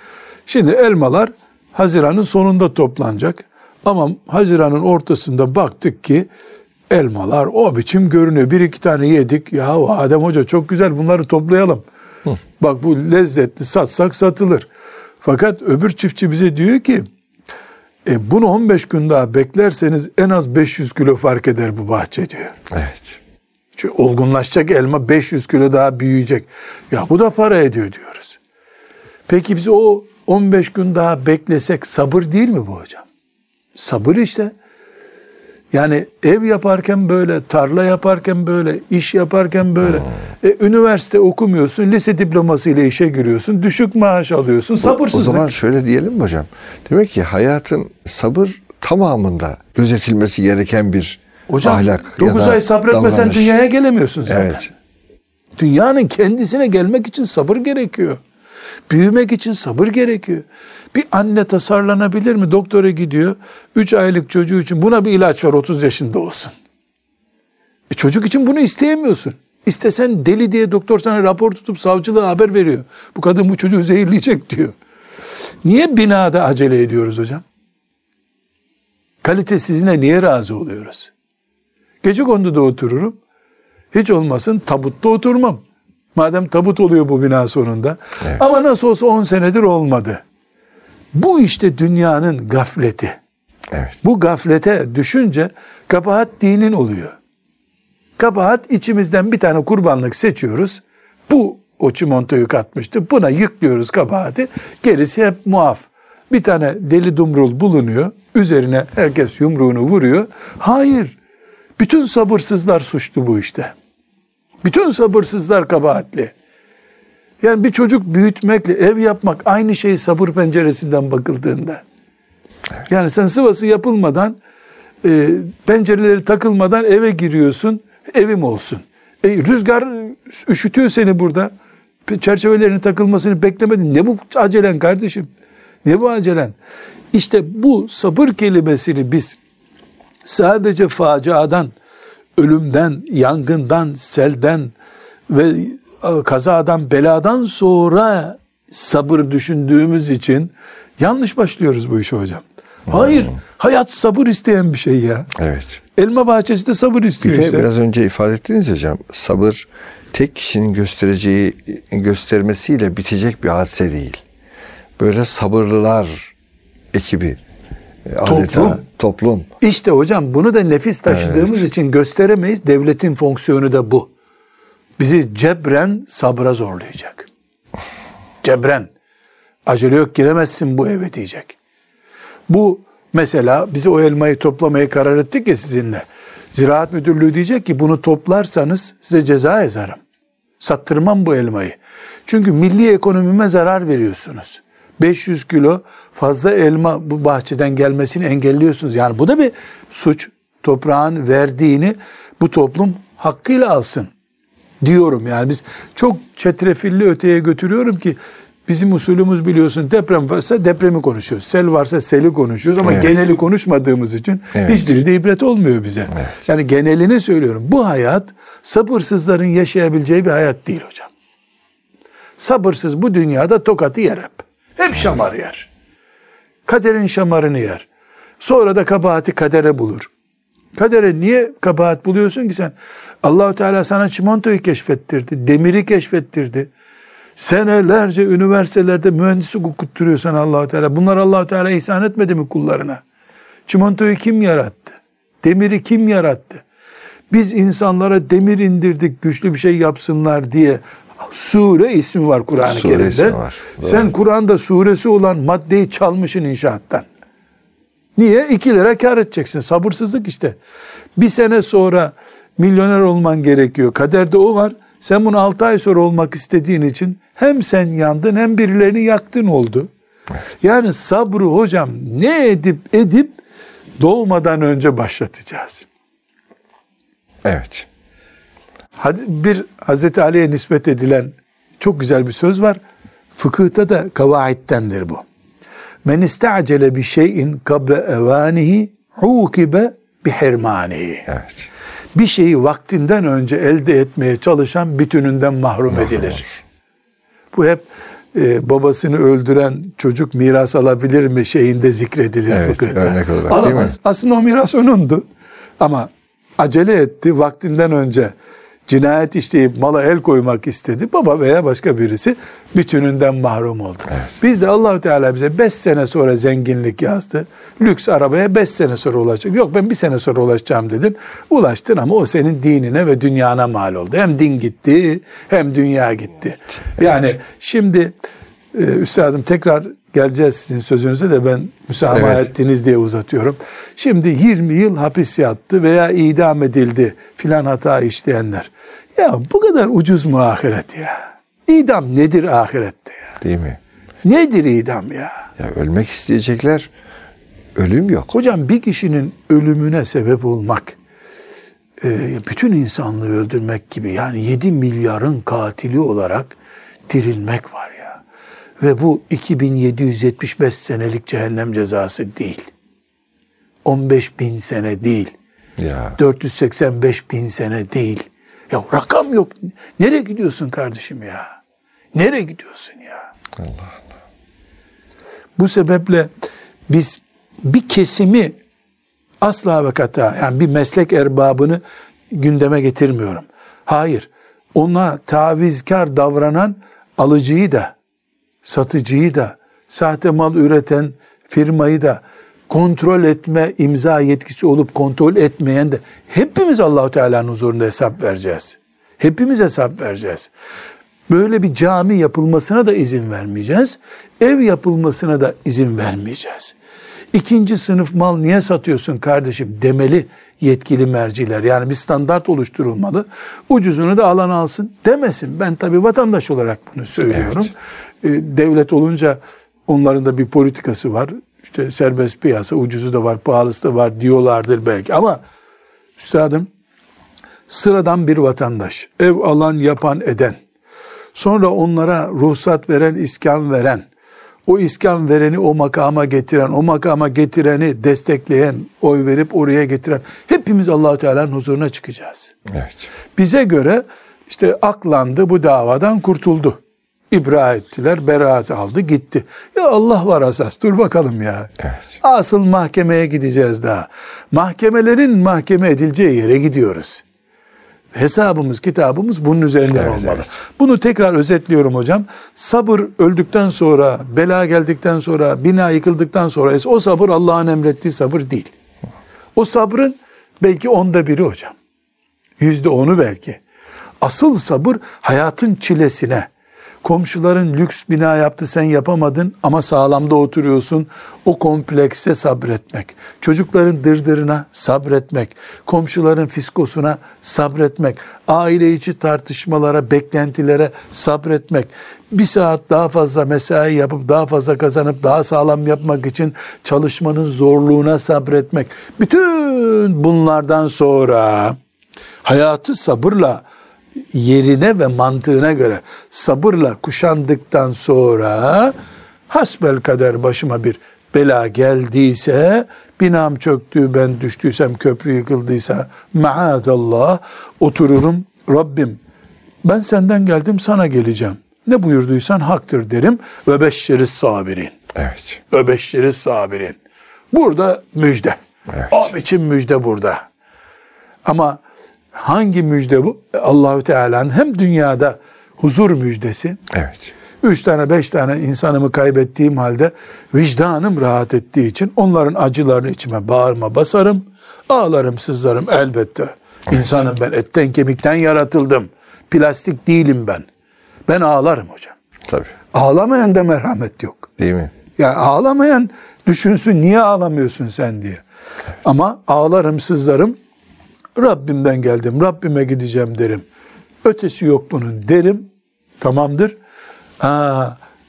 Şimdi elmalar Haziran'ın sonunda toplanacak. Ama Haziran'ın ortasında baktık ki elmalar o biçim görünüyor. Bir iki tane yedik. Ya Adem Hoca çok güzel bunları toplayalım. Bak bu lezzetli satsak satılır. Fakat öbür çiftçi bize diyor ki e, bunu 15 gün daha beklerseniz en az 500 kilo fark eder bu bahçe diyor. Evet. Çünkü olgunlaşacak elma 500 kilo daha büyüyecek. Ya bu da para ediyor diyoruz. Peki biz o 15 gün daha beklesek sabır değil mi bu hocam? Sabır işte. Yani ev yaparken böyle, tarla yaparken böyle, iş yaparken böyle. E, üniversite okumuyorsun, lise diplomasıyla işe giriyorsun, düşük maaş alıyorsun, sabırsızlık. O zaman şöyle diyelim mi hocam? Demek ki hayatın sabır tamamında gözetilmesi gereken bir Hocam ahlak 9 ya da ay sabretmesen davranış. dünyaya gelemiyorsun zaten. Evet. Dünyanın kendisine gelmek için sabır gerekiyor. Büyümek için sabır gerekiyor. Bir anne tasarlanabilir mi? Doktora gidiyor. 3 aylık çocuğu için buna bir ilaç ver 30 yaşında olsun. E çocuk için bunu isteyemiyorsun. İstesen deli diye doktor sana rapor tutup savcılığa haber veriyor. Bu kadın bu çocuğu zehirleyecek diyor. Niye binada acele ediyoruz hocam? Kalitesizine niye razı oluyoruz? Gece konduda otururum. Hiç olmasın tabutta oturmam. Madem tabut oluyor bu bina sonunda. Ama nasıl olsa 10 senedir olmadı. Bu işte dünyanın gafleti. Evet. Bu gaflete düşünce kabahat dinin oluyor. Kabahat içimizden bir tane kurbanlık seçiyoruz. Bu o çimentoyu katmıştı. Buna yüklüyoruz kabahati. Gerisi hep muaf. Bir tane deli dumrul bulunuyor. Üzerine herkes yumruğunu vuruyor. Hayır. Bütün sabırsızlar suçlu bu işte. Bütün sabırsızlar kabahatli. Yani bir çocuk büyütmekle ev yapmak aynı şey sabır penceresinden bakıldığında. Yani sen sıvası yapılmadan e, pencereleri takılmadan eve giriyorsun. Evim olsun. E, rüzgar üşütüyor seni burada. Çerçevelerin takılmasını beklemedin. Ne bu acelen kardeşim? Ne bu acelen? İşte bu sabır kelimesini biz sadece faciadan, ölümden, yangından, selden ve e, kazadan, beladan sonra sabır düşündüğümüz için yanlış başlıyoruz bu işe hocam. Hayır, hayat sabır isteyen bir şey ya. Evet. Elma bahçesi de sabır istiyor Bir işte. biraz önce ifade ettiniz hocam. Sabır tek kişinin göstereceği göstermesiyle bitecek bir hadise değil. Böyle sabırlılar ekibi adeta Toplum. toplum. İşte hocam bunu da nefis taşıdığımız için gösteremeyiz. Devletin fonksiyonu da bu. Bizi cebren sabra zorlayacak. Cebren. Acele yok giremezsin bu eve diyecek. Bu mesela bizi o elmayı toplamayı karar ettik ya sizinle. Ziraat Müdürlüğü diyecek ki bunu toplarsanız size ceza yazarım. Sattırmam bu elmayı. Çünkü milli ekonomime zarar veriyorsunuz. 500 kilo fazla elma bu bahçeden gelmesini engelliyorsunuz. Yani bu da bir suç. Toprağın verdiğini bu toplum hakkıyla alsın diyorum. Yani biz çok çetrefilli öteye götürüyorum ki bizim usulümüz biliyorsun deprem varsa depremi konuşuyoruz. Sel varsa seli konuşuyoruz ama Evet. geneli konuşmadığımız için Evet. hiçbiri de ibret olmuyor bize. Yani genelini söylüyorum. Bu hayat sabırsızların yaşayabileceği bir hayat değil hocam. Sabırsız bu dünyada tokatı yer hep. Hep şamar yer. Kaderin şamarını yer. Sonra da kabahati kadere bulur. Kadere niye kabahat buluyorsun ki sen? Allahu Teala sana çimentoyu keşfettirdi, demiri keşfettirdi. Senelerce üniversitelerde mühendislik okutturuyor sana Teala. Bunlar Allahu Teala ihsan etmedi mi kullarına? Çimentoyu kim yarattı? Demiri kim yarattı? Biz insanlara demir indirdik güçlü bir şey yapsınlar diye sure ismi var Kur'an-ı Kerim'de. ismi var. Doğru. Sen Kur'an'da suresi olan maddeyi çalmışsın inşaattan. Niye? 2 lira kar edeceksin. Sabırsızlık işte. Bir sene sonra milyoner olman gerekiyor. Kaderde o var. Sen bunu 6 ay sonra olmak istediğin için hem sen yandın hem birilerini yaktın oldu. Yani sabrı hocam ne edip edip doğmadan önce başlatacağız. Evet. Bir Hazreti Ali'ye nispet edilen çok güzel bir söz var. Fıkıhta da kavaittendir bu. Men istacele bir şeyin kable evanihi ukibe bihirmanihi. Evet. Bir şeyi vaktinden önce elde etmeye çalışan bütününden mahrum, edilir. Bu hep e, babasını öldüren çocuk miras alabilir mi şeyinde zikredilir Evet, fıkıhta. örnek olarak, değil Alamaz. mi? Aslında o miras onundu. Ama acele etti vaktinden önce cinayet işleyip mala el koymak istedi. Baba veya başka birisi bütününden mahrum oldu. Biz de Allahu Teala bize 5 sene sonra zenginlik yazdı. Lüks arabaya 5 sene sonra ulaşacak. Yok ben bir sene sonra ulaşacağım dedin. Ulaştın ama o senin dinine ve dünyana mal oldu. Hem din gitti hem dünya gitti. Yani şimdi Ee, üstadım tekrar geleceğiz sizin sözünüze de ben müsamaha Evet. ettiniz diye uzatıyorum. Şimdi 20 yıl hapis yattı veya idam edildi filan hata işleyenler. Ya bu kadar ucuz mu ahiret ya? İdam nedir ahirette ya? Değil mi? Nedir idam ya? Ya ölmek isteyecekler. Ölüm yok. Hocam bir kişinin ölümüne sebep olmak, e, bütün insanlığı öldürmek gibi yani 7 milyarın katili olarak dirilmek var ya. Ve bu 2775 senelik cehennem cezası değil. 15 bin sene değil. Ya 485 bin sene değil. Ya rakam yok. Nereye gidiyorsun kardeşim ya? Nereye gidiyorsun ya? Allah Bu sebeple biz bir kesimi asla ve kata yani bir meslek erbabını gündeme getirmiyorum. Hayır. Ona tavizkar davranan alıcıyı da, satıcıyı da, sahte mal üreten firmayı da kontrol etme imza yetkisi olup kontrol etmeyen de hepimiz Allahu Teala'nın huzurunda hesap vereceğiz. Hepimiz hesap vereceğiz. Böyle bir cami yapılmasına da izin vermeyeceğiz. Ev yapılmasına da izin vermeyeceğiz. İkinci sınıf mal niye satıyorsun kardeşim demeli yetkili merciler. Yani bir standart oluşturulmalı. Ucuzunu da alan alsın demesin. Ben tabii vatandaş olarak bunu söylüyorum. Ee, Devlet olunca onların da bir politikası var. İşte serbest piyasa, ucuzu da var, pahalısı da var diyorlardır belki. Ama üstadım sıradan bir vatandaş, ev alan, yapan, eden, sonra onlara ruhsat veren, iskan veren, o iskan vereni o makama getiren, o makama getireni destekleyen, oy verip oraya getiren, hepimiz Allahu Teala'nın huzuruna çıkacağız. evet. Bize göre işte aklandı bu davadan kurtuldu. İbra ettiler, beraat aldı, gitti. Ya Allah var asas, dur bakalım ya. Evet. Asıl mahkemeye gideceğiz daha. Mahkemelerin mahkeme edileceği yere gidiyoruz. Hesabımız, kitabımız bunun üzerinden Evet, olmalı. evet. Bunu tekrar özetliyorum hocam. Sabır öldükten sonra, bela geldikten sonra, bina yıkıldıktan sonra o sabır Allah'ın emrettiği sabır değil. O sabrın belki onda biri hocam. Yüzde onu belki. Asıl sabır hayatın çilesine. Komşuların lüks bina yaptı sen yapamadın ama sağlamda oturuyorsun. O komplekse sabretmek. Çocukların dırdırına sabretmek. Komşuların fiskosuna sabretmek. Aile içi tartışmalara, beklentilere sabretmek. Bir saat daha fazla mesai yapıp daha fazla kazanıp daha sağlam yapmak için çalışmanın zorluğuna sabretmek. Bütün bunlardan sonra hayatı sabırla yerine ve mantığına göre sabırla kuşandıktan sonra hasbel kader başıma bir bela geldiyse binam çöktü ben düştüysem köprü yıkıldıysa maazallah otururum Rabbim. Ben senden geldim sana geleceğim. Ne buyurduysan haktır derim. Ve beşşeriz sabirin. Evet. ve beşşeriz sabirin. Burada müjde. Evet. o biçim müjde burada. Ama hangi müjde bu? Allahü Teala'nın hem dünyada huzur müjdesi, Evet. üç tane beş tane insanımı kaybettiğim halde vicdanım rahat ettiği için onların acılarını içime bağırma basarım, ağlarım sızlarım elbette. İnsanım ben etten kemikten yaratıldım. Plastik değilim ben. Ben ağlarım hocam. Tabii. Ağlamayan da merhamet yok. Değil mi? Ya ağlamayan düşünsün niye ağlamıyorsun sen diye. Ama ağlarım sızlarım Rabbimden geldim Rabbime gideceğim derim. Ötesi yok bunun derim. Tamamdır. Aa,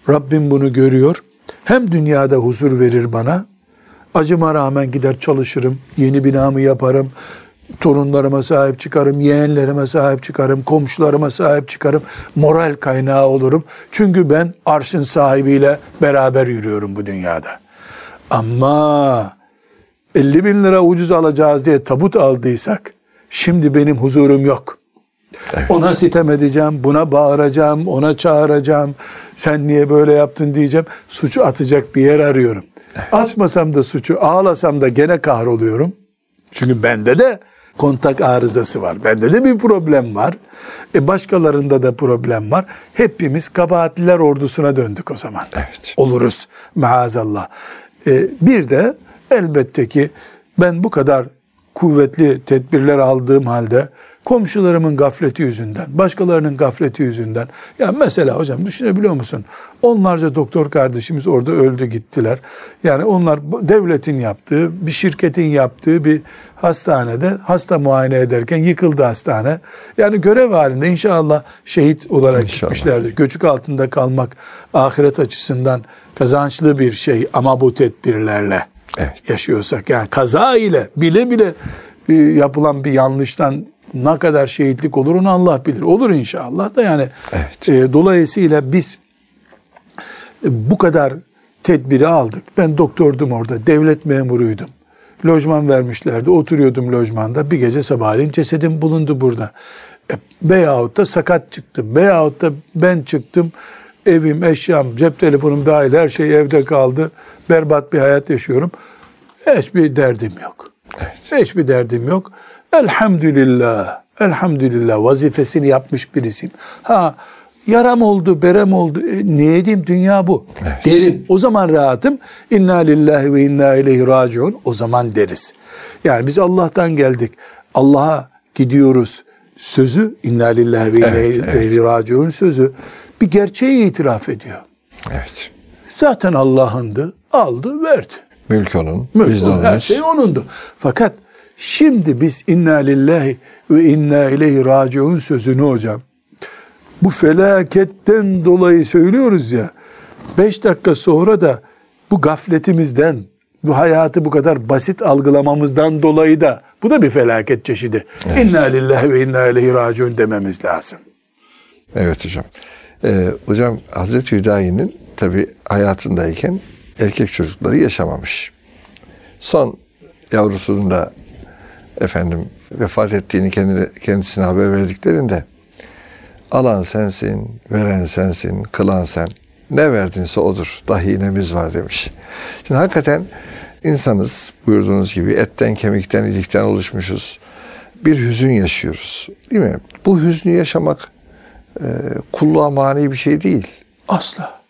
Rabbim bunu görüyor. Hem dünyada huzur verir bana. Acıma rağmen gider çalışırım. Yeni binamı yaparım. Torunlarıma sahip çıkarım. Yeğenlerime sahip çıkarım. Komşularıma sahip çıkarım. Moral kaynağı olurum. Çünkü ben arşın sahibiyle beraber yürüyorum bu dünyada. Ama 50 bin lira ucuz alacağız diye tabut aldıysak şimdi benim huzurum yok. Ona sitem edeceğim, buna bağıracağım, ona çağıracağım. Sen niye böyle yaptın diyeceğim. Suçu atacak bir yer arıyorum. Atmasam da suçu, ağlasam da gene kahroluyorum. Çünkü bende de kontak arızası var. Bende de bir problem var. E başkalarında da problem var. Hepimiz kabahatliler ordusuna döndük o zaman. Evet. Oluruz maazallah. E, bir de elbette ki ben bu kadar kuvvetli tedbirler aldığım halde komşularımın gafleti yüzünden, başkalarının gafleti yüzünden. Ya mesela hocam düşünebiliyor musun? Onlarca doktor kardeşimiz orada öldü gittiler. Yani onlar devletin yaptığı, bir şirketin yaptığı bir hastanede hasta muayene ederken yıkıldı hastane. Yani görev halinde inşallah şehit olarak İnşallah. gitmişlerdir. Göçük altında kalmak ahiret açısından kazançlı bir şey ama bu tedbirlerle Evet. yaşıyorsak yani kaza ile bile bile e, yapılan bir yanlıştan ne kadar şehitlik olur onu Allah bilir. Olur inşallah da yani Evet. e, dolayısıyla biz e, bu kadar tedbiri aldık. Ben doktordum orada, devlet memuruydum. Lojman vermişlerdi, oturuyordum lojmanda. Bir gece sabahleyin cesedim bulundu burada. E, veyahut da sakat çıktım, veyahut da ben çıktım. Evim, eşyam, cep telefonum dahil her şey evde kaldı. Berbat bir hayat yaşıyorum. Hiçbir derdim yok. Hiçbir derdim yok. Elhamdülillah. Elhamdülillah vazifesini yapmış birisiyim. Ha yaram oldu, berem oldu. E, ne edeyim dünya bu. Derim. O zaman rahatım. İnna lillahi ve inna ileyhi raciun. O zaman deriz. Yani biz Allah'tan geldik. Allah'a gidiyoruz. Sözü inna lillahi ve inna Evet, ileyhi raciun sözü bir gerçeği itiraf ediyor. Evet. Zaten Allah'ındı. Aldı, verdi. Mülk onun, Mülk biz onun, her şey onundu. Fakat şimdi biz inna lillahi ve inna ileyhi raciun sözünü hocam bu felaketten dolayı söylüyoruz ya. Beş dakika sonra da bu gafletimizden, bu hayatı bu kadar basit algılamamızdan dolayı da bu da bir felaket çeşidi. İnna lillahi ve inna ileyhi raciun dememiz lazım. Evet hocam. Ee, hocam Hazreti Hüdayi'nin tabi hayatındayken erkek çocukları yaşamamış. Son yavrusunun da efendim vefat ettiğini kendine, kendisine haber verdiklerinde alan sensin, veren sensin, kılan sen. Ne verdinse odur. Dahinemiz var demiş. Şimdi hakikaten insanız buyurduğunuz gibi etten, kemikten, ilikten oluşmuşuz. Bir hüzün yaşıyoruz. Değil mi? Bu hüznü yaşamak kulluğa mani bir şey değil. Asla.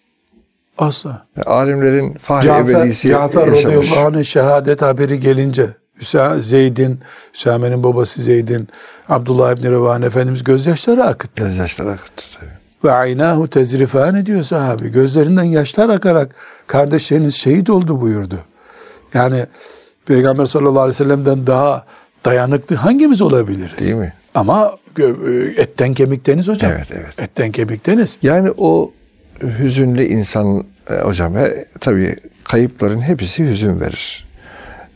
Asla. Alimlerin fahri Cafer, ebedisi Cafer yaşamış. anh'ın şehadet haberi gelince Hüsa, Zeyd'in, Hüsame'nin babası Zeyd'in, Abdullah İbni Revahan Efendimiz gözyaşları akıttı. Gözyaşları akıttı tabii. Ve aynahu tezrifan diyor sahabi. Gözlerinden yaşlar akarak kardeşleriniz şehit oldu buyurdu. Yani Peygamber sallallahu aleyhi ve sellem'den daha dayanıklı hangimiz olabiliriz? Değil mi? Ama gö- etten kemikteniz hocam. Evet, evet. Etten kemikteniz. Yani o hüzünlü insan e, hocam e, tabii kayıpların hepsi hüzün verir.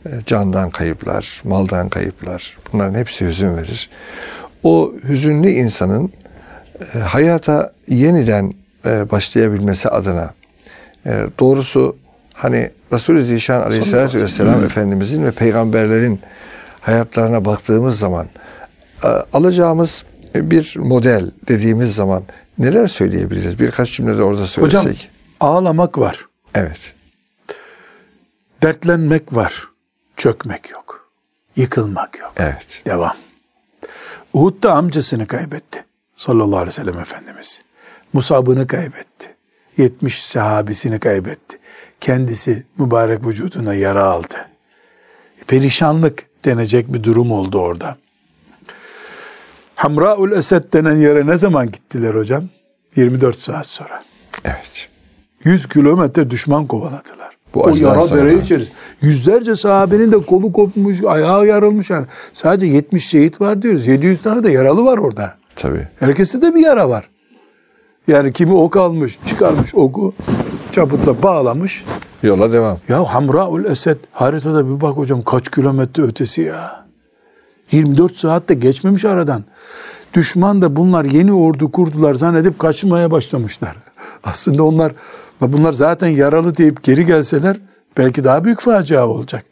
E, candan kayıplar, maldan kayıplar bunların hepsi hüzün verir. O hüzünlü insanın e, hayata yeniden e, başlayabilmesi adına e, doğrusu hani Resulü Zişan Aleyhisselatü Vesselam Efendimizin ve peygamberlerin hayatlarına baktığımız zaman e, alacağımız bir model dediğimiz zaman neler söyleyebiliriz? Birkaç cümlede orada söylesek. Hocam ağlamak var. Evet. Dertlenmek var. Çökmek yok. Yıkılmak yok. Evet. Devam. Uhud'da amcasını kaybetti. Sallallahu aleyhi ve sellem Efendimiz. Musab'ını kaybetti. 70 sahabisini kaybetti. Kendisi mübarek vücuduna yara aldı. Perişanlık denecek bir durum oldu orada. Hamraul Esed denen yere ne zaman gittiler hocam? 24 saat sonra. Evet. 100 kilometre düşman kovaladılar. Bu o yara sonra. dere içerisinde. Yüzlerce sahabenin de kolu kopmuş, ayağı yarılmış yani. Sadece 70 şehit var diyoruz. 700 tane de yaralı var orada. Tabii. Herkeste de bir yara var. Yani kimi ok almış, çıkarmış oku, çaputla bağlamış. Yola devam. Ya Hamraul Esed haritada bir bak hocam kaç kilometre ötesi ya. 24 saat de geçmemiş aradan. Düşman da bunlar yeni ordu kurdular zannedip kaçmaya başlamışlar. Aslında onlar bunlar zaten yaralı deyip geri gelseler belki daha büyük facia olacak.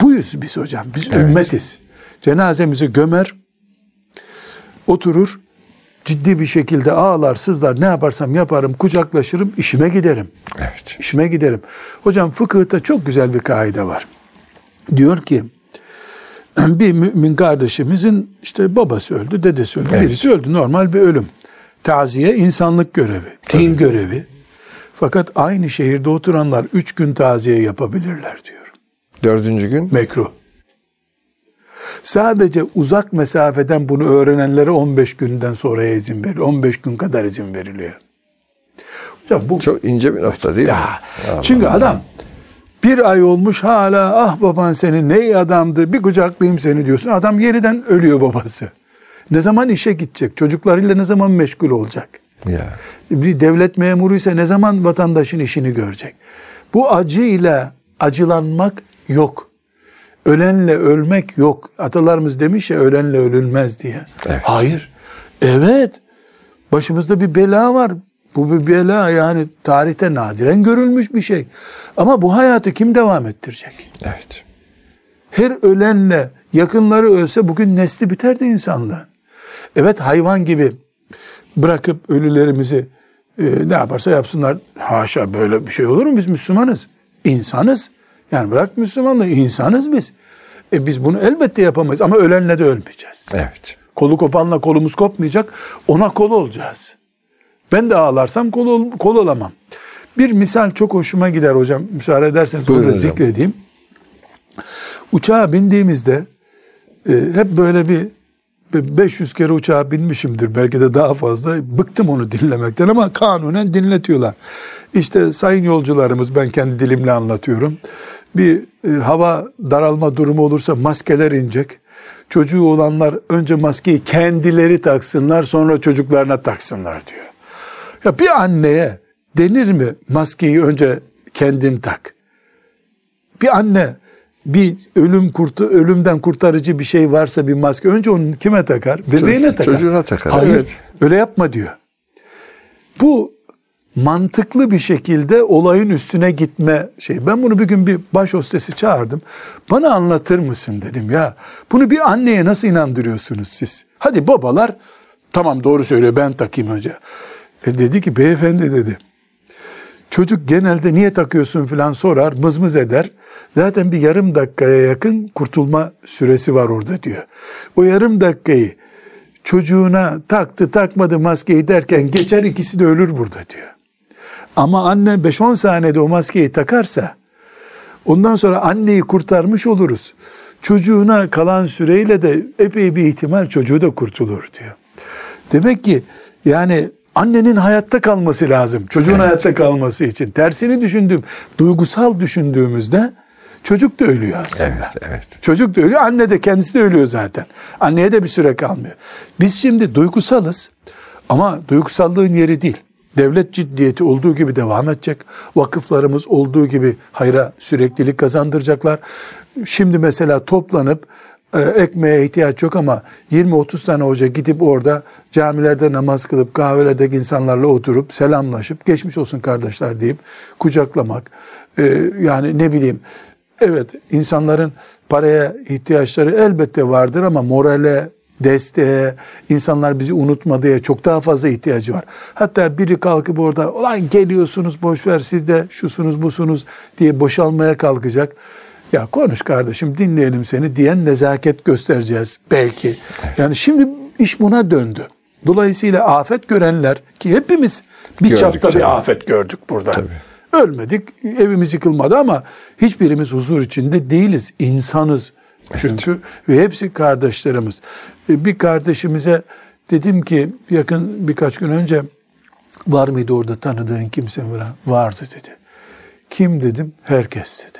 Buyuz biz hocam. Biz ümmetiz. Cenazemizi gömer, oturur, ciddi bir şekilde ağlar, sızlar, ne yaparsam yaparım, kucaklaşırım, işime giderim. Evet. İşime giderim. Hocam fıkıhta çok güzel bir kaide var. Diyor ki [clears throat] bir mümin kardeşimizin işte babası öldü, dedesi öldü, Evet. birisi öldü. Normal bir ölüm. Taziye insanlık görevi, din görevi. Fakat aynı şehirde oturanlar üç gün taziye yapabilirler diyor. Dördüncü gün Mekruh. Sadece uzak mesafeden bunu öğrenenlere 15 günden sonra izin veriliyor. 15 gün kadar izin veriliyor. Hocam bu çok ince bir nokta değil ya, mi? Çünkü Allah. adam bir ay olmuş hala ah baban senin ne adamdı bir kucaklayayım seni diyorsun. Adam yeniden ölüyor babası. Ne zaman işe gidecek? Çocuklarıyla ne zaman meşgul olacak? Ya. Bir devlet memuru ise ne zaman vatandaşın işini görecek? Bu acı ile acılanmak yok. Ölenle ölmek yok. Atalarımız demiş ya ölenle ölünmez diye. Evet. Hayır. Evet. Başımızda bir bela var. Bu bir bela yani tarihte nadiren görülmüş bir şey. Ama bu hayatı kim devam ettirecek? Evet. Her ölenle yakınları ölse bugün nesli biterdi insanlığın. Evet hayvan gibi bırakıp ölülerimizi e, ne yaparsa yapsınlar. Haşa böyle bir şey olur mu? Biz Müslümanız. İnsanız. Yani bırak Müslümanlığı insanız biz. E biz bunu elbette yapamayız ama ölenle de ölmeyeceğiz. Evet. Kolu kopanla kolumuz kopmayacak. Ona kol olacağız. Ben de ağlarsam kol, ol, kol olamam. Bir misal çok hoşuma gider hocam. Müsaade ederseniz Buyurun onu da zikredeyim. Uçağa bindiğimizde e, hep böyle bir 500 kere uçağa binmişimdir belki de daha fazla. Bıktım onu dinlemekten ama kanunen dinletiyorlar. İşte sayın yolcularımız ben kendi dilimle anlatıyorum. Bir e, hava daralma durumu olursa maskeler inecek. Çocuğu olanlar önce maskeyi kendileri taksınlar sonra çocuklarına taksınlar diyor. Ya bir anneye denir mi maskeyi önce kendin tak? Bir anne bir ölüm kurtu ölümden kurtarıcı bir şey varsa bir maske önce onu kime takar? Bebeğine Çocuk, takar. Çocuğuna takar. Hayır. Evet. Öyle yapma diyor. Bu mantıklı bir şekilde olayın üstüne gitme şey. Ben bunu bir gün bir baş hostesi çağırdım. Bana anlatır mısın dedim ya. Bunu bir anneye nasıl inandırıyorsunuz siz? Hadi babalar tamam doğru söylüyor ben takayım önce. E dedi ki beyefendi dedi. Çocuk genelde niye takıyorsun filan sorar, mızmız eder. Zaten bir yarım dakikaya yakın kurtulma süresi var orada diyor. O yarım dakikayı çocuğuna taktı takmadı maskeyi derken geçer ikisi de ölür burada diyor. Ama anne 5-10 saniyede o maskeyi takarsa ondan sonra anneyi kurtarmış oluruz. Çocuğuna kalan süreyle de epey bir ihtimal çocuğu da kurtulur diyor. Demek ki yani annenin hayatta kalması lazım. Çocuğun evet. hayatta kalması için. Tersini düşündüğüm, duygusal düşündüğümüzde çocuk da ölüyor aslında. Evet, evet. Çocuk da ölüyor, anne de kendisi de ölüyor zaten. Anneye de bir süre kalmıyor. Biz şimdi duygusalız ama duygusallığın yeri değil. Devlet ciddiyeti olduğu gibi devam edecek. Vakıflarımız olduğu gibi hayra süreklilik kazandıracaklar. Şimdi mesela toplanıp e, ekmeğe ihtiyaç yok ama 20-30 tane hoca gidip orada camilerde namaz kılıp kahvelerdeki insanlarla oturup selamlaşıp geçmiş olsun kardeşler deyip kucaklamak. E, yani ne bileyim evet insanların paraya ihtiyaçları elbette vardır ama morale, desteğe, insanlar bizi unutmadıya çok daha fazla ihtiyacı var. Hatta biri kalkıp orada olan geliyorsunuz boşver siz de şusunuz busunuz diye boşalmaya kalkacak. Ya konuş kardeşim dinleyelim seni diyen nezaket göstereceğiz belki. Evet. Yani şimdi iş buna döndü. Dolayısıyla afet görenler ki hepimiz bir gördük çapta tabii. bir afet gördük burada. Tabii. Ölmedik, evimiz yıkılmadı ama hiçbirimiz huzur içinde değiliz. İnsanız evet. ve hepsi kardeşlerimiz. E, bir kardeşimize dedim ki yakın birkaç gün önce var mıydı orada tanıdığın kimse falan? Vardı dedi. Kim dedim? Herkes dedi.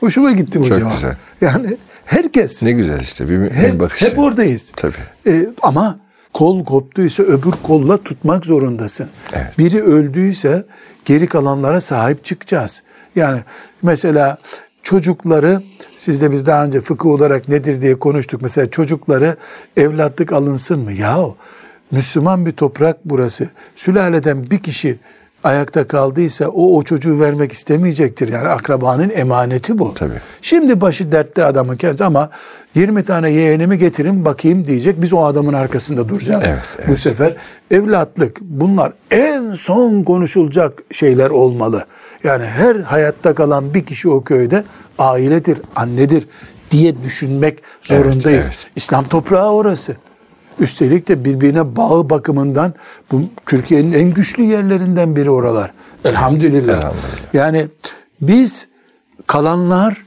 Hoşuma gitti bu Çok cevap. güzel. Yani herkes. Ne güzel işte bir hep, bakışı. Hep oradayız. Tabii. Ee, ama kol koptuysa öbür kolla tutmak zorundasın. Evet. Biri öldüyse geri kalanlara sahip çıkacağız. Yani mesela çocukları siz de biz daha önce fıkıh olarak nedir diye konuştuk. Mesela çocukları evlatlık alınsın mı? Yahu Müslüman bir toprak burası. Sülaleden bir kişi ayakta kaldıysa o o çocuğu vermek istemeyecektir. Yani akrabanın emaneti bu. Tabii. Şimdi başı dertte adamın kendisi ama 20 tane yeğenimi getirin bakayım diyecek. Biz o adamın arkasında duracağız. Evet, evet. Bu sefer evlatlık bunlar en son konuşulacak şeyler olmalı. Yani her hayatta kalan bir kişi o köyde ailedir, annedir diye düşünmek zorundayız. Evet, evet. İslam toprağı orası. Üstelik de birbirine bağı bakımından bu Türkiye'nin en güçlü yerlerinden biri oralar. Elhamdülillah. Elhamdülillah. Yani biz kalanlar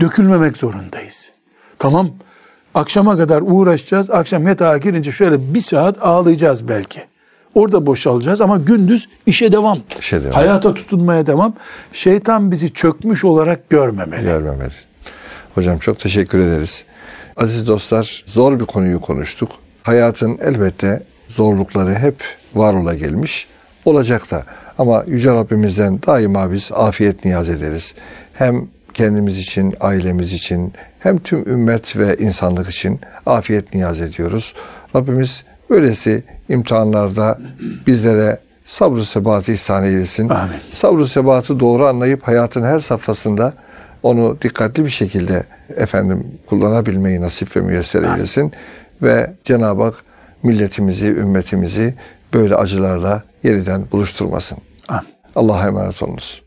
dökülmemek zorundayız. Tamam. Akşama kadar uğraşacağız. Akşam yatağa girince şöyle bir saat ağlayacağız belki. Orada boşalacağız ama gündüz işe devam. İşe devam. Hayata tutunmaya devam. Şeytan bizi çökmüş olarak görmemeli. Görmemeli. Hocam çok teşekkür ederiz. Aziz dostlar zor bir konuyu konuştuk. Hayatın elbette zorlukları hep var ola gelmiş. Olacak da. Ama Yüce Rabbimizden daima biz afiyet niyaz ederiz. Hem kendimiz için, ailemiz için, hem tüm ümmet ve insanlık için afiyet niyaz ediyoruz. Rabbimiz böylesi imtihanlarda bizlere sabrı sebatı ihsan eylesin. Amin. Sabrı sebatı doğru anlayıp hayatın her safhasında onu dikkatli bir şekilde efendim kullanabilmeyi nasip ve müyesser eylesin. Ve Cenab-ı Hak milletimizi, ümmetimizi böyle acılarla yeniden buluşturmasın. Allah'a emanet olunuz.